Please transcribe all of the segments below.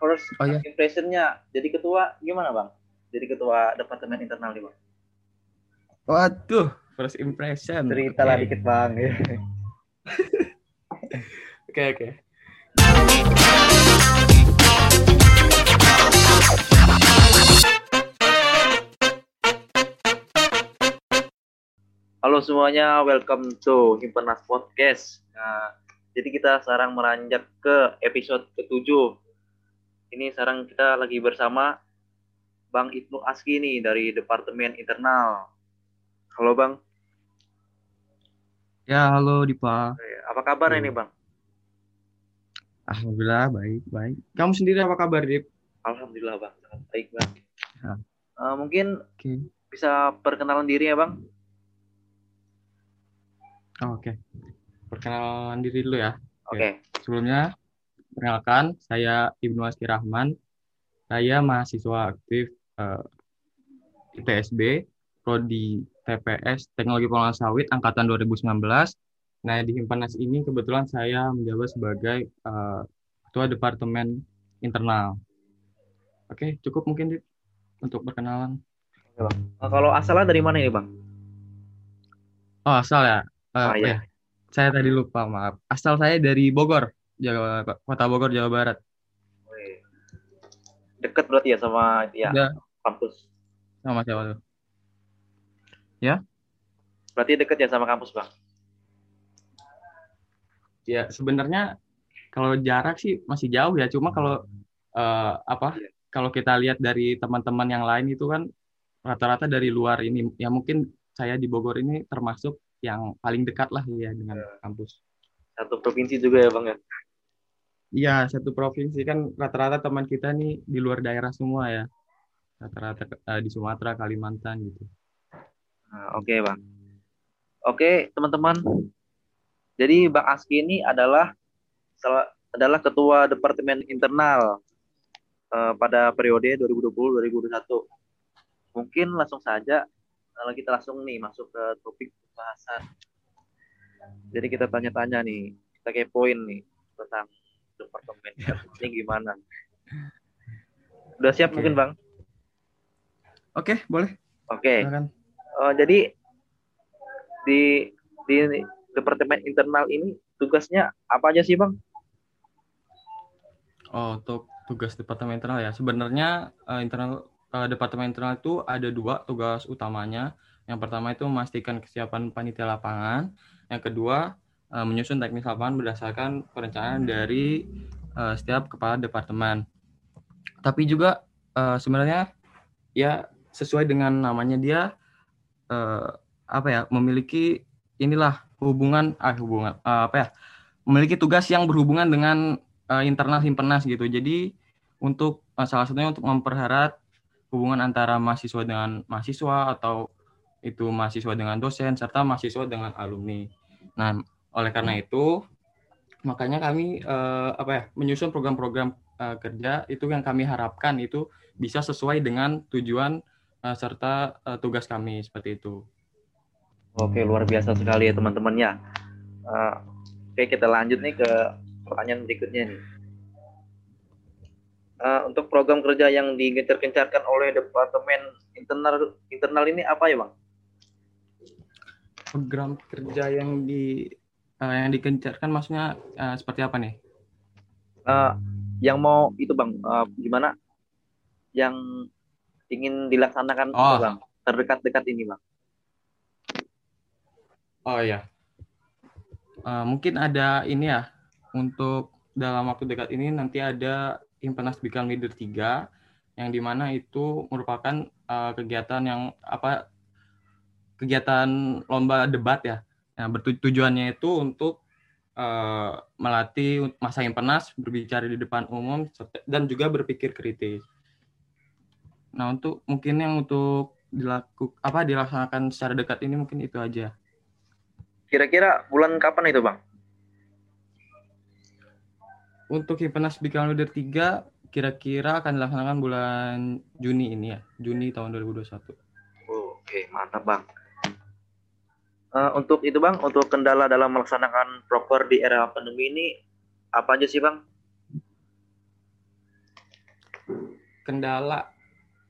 first Oh, iya. impressionnya jadi ketua gimana bang? Jadi ketua departemen internal nih bang. Waduh, first impression. Cerita lah Oke. dikit bang. Oke, oke. Halo semuanya, welcome to Himpenas Podcast. Nah, jadi kita sekarang meranjak ke episode ketujuh. Ini sekarang kita lagi bersama Bang Ibnu Aski nih dari Departemen Internal. Halo Bang, Ya, halo Dipa. Apa kabar ini Bang? Alhamdulillah baik, baik. Kamu sendiri apa kabar, Dip? Alhamdulillah Bang, sangat baik Bang. Ya. Eh, mungkin Oke. bisa perkenalan diri ya Bang? Oh, oke. Perkenalan diri dulu ya. Oke, Sebelumnya, perkenalkan, saya Ibnu Aski Rahman. Saya mahasiswa aktif eh, ITSB, Prodi TPS Teknologi Pengolahan Sawit Angkatan 2019. Nah, di Himpenas ini kebetulan saya menjabat sebagai eh, Ketua Departemen Internal. Oke, cukup mungkin untuk perkenalan. Eh, kalau asalnya dari mana ini Bang? Oh, asal ya? Eh, Ah, iya. ya. Saya tadi lupa, maaf. Asal saya dari Bogor, Jawa, Kota Bogor, Jawa Barat. Wih. Deket berarti ya sama ya Udah kampus. sama siapa tuh? Berarti deket ya sama kampus Bang? Ya, sebenarnya kalau jarak sih masih jauh ya. Cuma kalau eh, apa? Iya. Kalau kita lihat dari teman-teman yang lain itu kan rata-rata dari luar ini. Ya mungkin saya di Bogor ini termasuk yang paling dekat lah ya dengan Iya. kampus. Satu provinsi juga ya Bang ya? Iya, satu provinsi kan rata-rata teman kita nih di luar daerah semua ya. Rata-rata eh, di Sumatera, Kalimantan gitu. Nah, Oke bang. Oke teman-teman. Jadi Bang Aski ini adalah adalah ketua departemen internal eh, pada periode 2020-2021. Mungkin langsung saja kalau kita langsung nih masuk ke topik pembahasan. Jadi kita tanya-tanya nih, kita kepoin nih tentang departemen ini gimana. Udah siap Oke. mungkin bang? Oke, boleh. Oke. Silakan. Oh, jadi di di departemen internal ini tugasnya apa aja sih bang? Oh, untuk tugas departemen internal ya. Sebenarnya eh, internal eh, departemen internal itu ada dua tugas utamanya. Yang pertama itu memastikan kesiapan panitia lapangan. Yang kedua eh, menyusun teknis lapangan berdasarkan perencanaan dari eh, setiap kepala departemen. Tapi juga eh, sebenarnya ya sesuai dengan namanya dia eh, apa ya memiliki inilah hubungan ah hubungan eh, apa ya memiliki tugas yang berhubungan dengan eh, internal himpenas gitu. Jadi untuk eh, salah satunya untuk mempererat hubungan antara mahasiswa dengan mahasiswa atau itu mahasiswa dengan dosen serta mahasiswa dengan alumni. Nah, oleh karena itu makanya kami eh, apa ya menyusun program-program eh, kerja itu yang kami harapkan itu bisa sesuai dengan tujuan eh, serta eh, tugas kami seperti itu. Oke luar biasa sekali ya teman-temannya. Eh, oke kita lanjut nih ke pertanyaan berikutnya nih. Eh, untuk program kerja yang digencar-gencarkan oleh departemen internal internal ini apa ya bang? Program kerja yang di eh, yang dikencarkan maksudnya eh, seperti apa nih? Eh, yang mau itu bang eh, gimana? Yang ingin dilaksanakan Oh. bang terdekat-dekat ini bang. Oh iya. Eh, mungkin ada ini ya untuk dalam waktu dekat ini nanti ada Himpenas Bikal Leader 3 yang di mana itu merupakan eh, kegiatan yang apa kegiatan lomba debat ya. Nah, bertujuannya itu untuk eh, melatih masa Himpenas berbicara di depan umum dan juga berpikir kritis. Nah, untuk mungkin yang untuk dilaku apa dilaksanakan secara dekat ini mungkin itu aja. Kira-kira bulan kapan itu bang? Untuk Himpenas Bikal Leader 3 kira-kira akan dilaksanakan bulan Juni ini ya, Juni tahun 2021. Oh, Oke mantap bang. Eh, untuk itu bang, untuk kendala dalam melaksanakan proker di era pandemi ini apa aja sih bang? kendala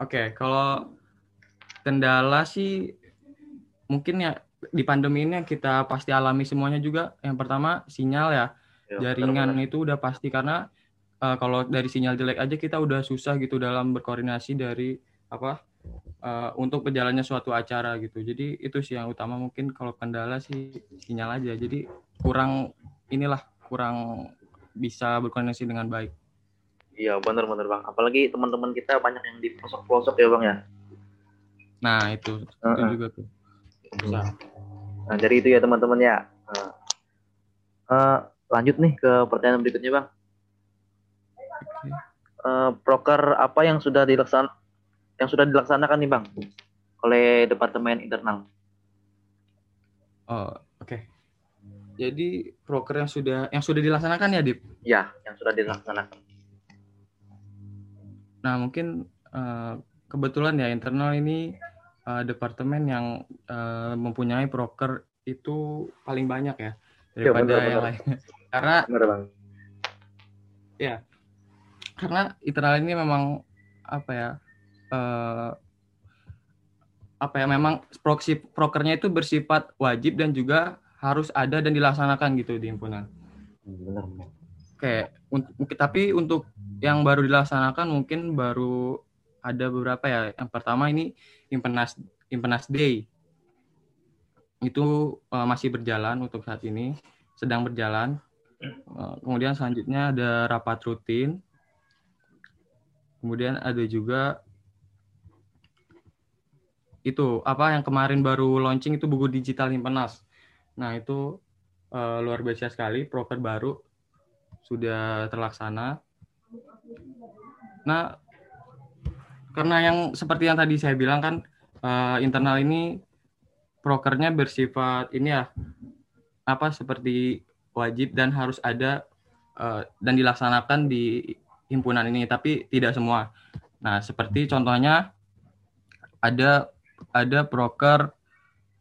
oke okay, kalau kendala sih mungkin ya di pandemi ini yang kita pasti alami semuanya juga yang pertama sinyal ya, ya jaringan -benar. itu udah pasti karena uh, kalau dari sinyal jelek aja kita udah susah gitu dalam berkoordinasi dari apa uh, untuk berjalannya suatu acara gitu. Jadi itu sih yang utama. Mungkin kalau kendala sih sinyal aja. Jadi kurang inilah kurang bisa berkoordinasi dengan baik. Iya benar-benar bang. Apalagi teman-teman kita banyak yang di pelosok-pelosok ya bang ya? Nah itu. Uh -uh. itu juga tuh. Bisa. Nah jadi itu ya teman-teman ya. Uh, uh, lanjut nih ke pertanyaan berikutnya bang. Okay. uh, proker apa yang sudah dilaksanakan yang sudah dilaksanakan nih bang oleh departemen internal. Oh oke. Okay. jadi proker yang sudah yang sudah dilaksanakan ya Dip? Ya yang sudah dilaksanakan. Nah mungkin uh, kebetulan ya internal ini uh, departemen yang uh, mempunyai proker itu paling banyak ya iya, daripada ya, bener, yang lain. Karena bener, bang. ya karena internal ini memang apa ya uh, apa ya memang proxy prokernya itu bersifat wajib dan juga harus ada dan dilaksanakan gitu di himpunan. Benar, benar. Oke, untuk tapi untuk yang baru dilaksanakan mungkin baru ada beberapa ya. Yang pertama ini Impenas Impenas Day. Itu uh, masih berjalan untuk saat ini, sedang berjalan. Uh, kemudian selanjutnya ada rapat rutin Kemudian ada juga itu apa yang kemarin baru launching itu buku digital Himpenas. Nah, itu uh, luar biasa sekali proker baru sudah terlaksana. Nah, karena yang seperti yang tadi saya bilang kan uh, internal ini prokernya bersifat ini ya apa seperti wajib dan harus ada uh, dan dilaksanakan di himpunan ini, tapi tidak semua. Nah, seperti contohnya ada ada proker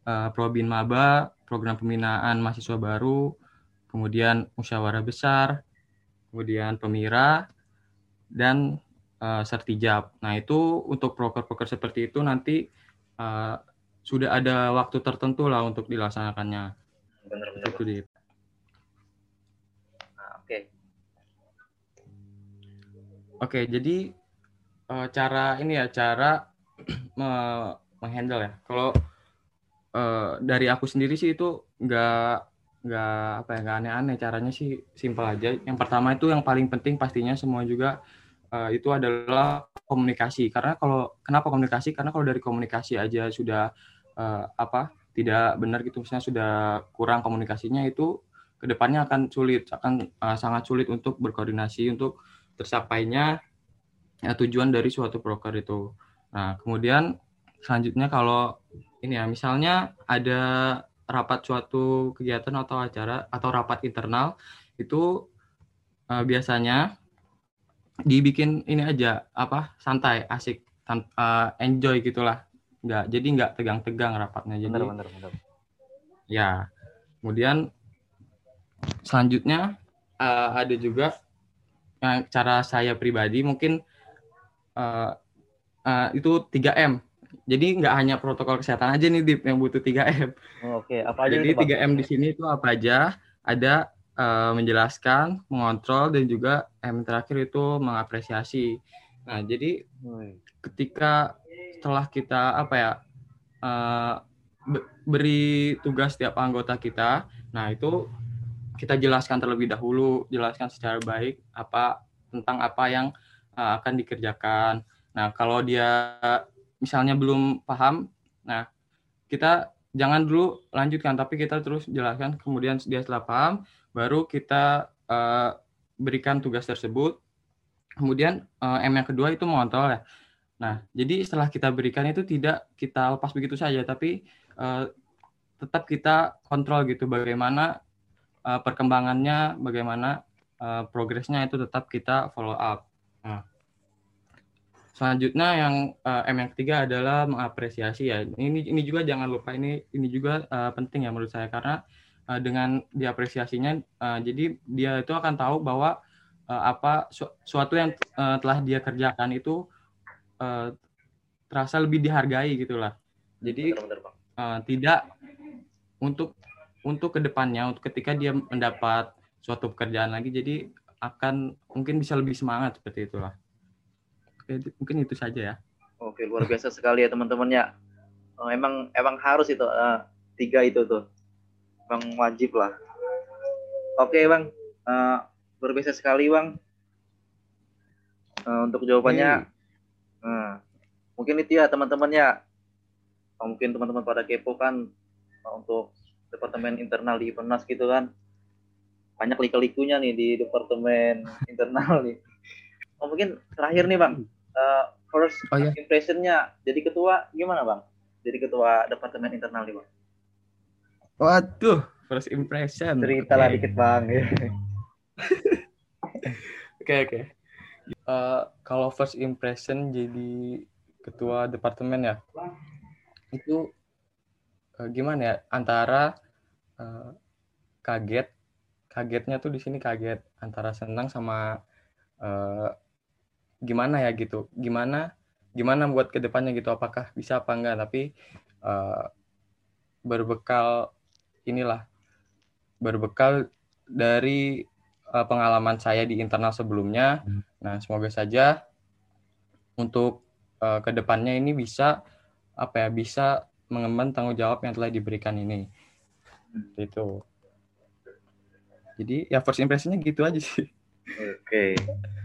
uh, Probin Maba, program pembinaan mahasiswa baru, kemudian musyawarah besar, kemudian pemira dan uh, sertijab. Nah, itu untuk proker-proker seperti itu nanti uh, sudah ada waktu tertentu lah untuk dilaksanakannya. Benar-benar. Itu Oke, jadi uh, cara ini ya cara menghandle ya. Kalau uh, dari aku sendiri sih itu nggak nggak apa ya nggak aneh-aneh caranya sih simpel aja. Yang pertama itu yang paling penting pastinya semua juga uh, itu adalah komunikasi. Karena kalau kenapa komunikasi? Karena kalau dari komunikasi aja sudah uh, apa tidak benar gitu misalnya sudah kurang komunikasinya itu ke depannya akan sulit akan uh, sangat sulit untuk berkoordinasi untuk tersapainya ya, tujuan dari suatu broker itu. Nah, kemudian selanjutnya kalau ini ya, misalnya ada rapat suatu kegiatan atau acara atau rapat internal itu uh, biasanya dibikin ini aja apa santai asik uh, enjoy gitulah nggak jadi nggak tegang-tegang rapatnya jadi benar, benar, benar. ya kemudian selanjutnya uh, ada juga uh, cara saya pribadi mungkin uh, uh, itu 3M. Jadi nggak hanya protokol kesehatan aja nih Dip yang butuh 3M. Oh, Oke, okay. apa aja Jadi itu, 3M di sini itu apa aja? Ada uh, menjelaskan, mengontrol dan juga M terakhir itu mengapresiasi. Nah, jadi ketika setelah kita apa ya uh, beri tugas setiap anggota kita, nah itu kita jelaskan terlebih dahulu, jelaskan secara baik apa tentang apa yang uh, akan dikerjakan. Nah, kalau dia misalnya belum paham, nah kita jangan dulu lanjutkan, tapi kita terus jelaskan. Kemudian dia setelah paham, baru kita uh, berikan tugas tersebut. Kemudian uh, M yang kedua itu mengontrol ya. Nah, jadi setelah kita berikan itu tidak kita lepas begitu saja, tapi uh, tetap kita kontrol gitu bagaimana uh, perkembangannya, bagaimana uh, progresnya itu tetap kita follow up. Nah, selanjutnya yang uh, M yang ketiga adalah mengapresiasi ya. Ini ini juga jangan lupa ini ini juga uh, penting ya menurut saya karena uh, dengan diapresiasinya uh, jadi dia itu akan tahu bahwa uh, apa su suatu yang uh, telah dia kerjakan itu uh, terasa lebih dihargai gitulah. Jadi uh, tidak untuk untuk ke depannya untuk ketika dia mendapat suatu pekerjaan lagi jadi akan mungkin bisa lebih semangat seperti itulah. Oke, mungkin itu saja ya. Oke, luar biasa sekali ya teman-teman ya. Oh, emang emang harus itu uh, tiga itu tuh. Emang wajib lah. Oke, Bang. Uh, luar biasa sekali, Bang. Uh, untuk jawabannya. Hmm. Uh, mungkin itu ya teman-teman ya. Mungkin teman-teman pada kepo kan uh, untuk departemen internal di Penas gitu kan banyak liku-likunya nih di departemen internal nih. Oh, mungkin terakhir nih bang, uh, first oh, iya. impressionnya jadi ketua gimana bang? Jadi ketua departemen internal nih bang. Waduh, first impression. Cerita lah okay. dikit bang. Oke oke. Eh, kalau first impression jadi ketua departemen ya, itu uh, gimana ya? Antara uh, kaget kagetnya tuh di sini kaget antara senang sama uh, gimana ya gitu gimana gimana buat ke depannya gitu apakah bisa apa enggak tapi uh, berbekal inilah berbekal dari uh, pengalaman saya di internal sebelumnya. Hmm. nah semoga saja untuk uh, ke depannya ini bisa apa ya bisa mengemban tanggung jawab yang telah diberikan ini. Itu jadi ya first impressionnya gitu aja sih. Oke. okay.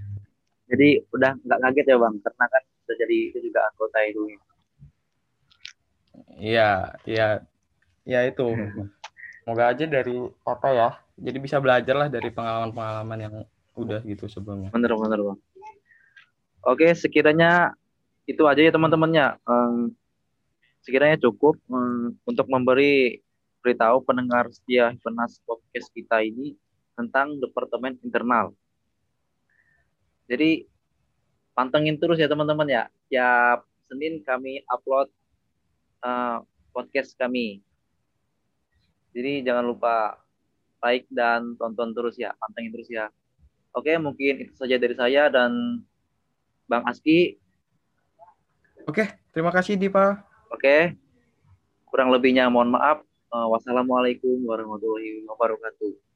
Jadi udah nggak kaget ya bang? Karena kan sudah jadi itu juga anggota itu. Iya iya. Ya itu. Semoga aja dari apa ya jadi bisa belajar lah dari pengalaman-pengalaman yang udah gitu sebelumnya. Bener bener bang. Oke sekiranya itu aja ya teman-temannya. Um, sekiranya cukup um, untuk memberi beritahu pendengar setia Penas podcast kita ini tentang departemen internal. Jadi pantengin terus ya teman-teman ya. Tiap Senin kami upload uh, podcast kami. Jadi jangan lupa like dan tonton terus ya, pantengin terus ya. Oke, mungkin itu saja dari saya dan Bang Aski. Oke, terima kasih Dipa. Oke, kurang lebihnya mohon maaf. Uh, wassalamualaikum warahmatullahi wabarakatuh.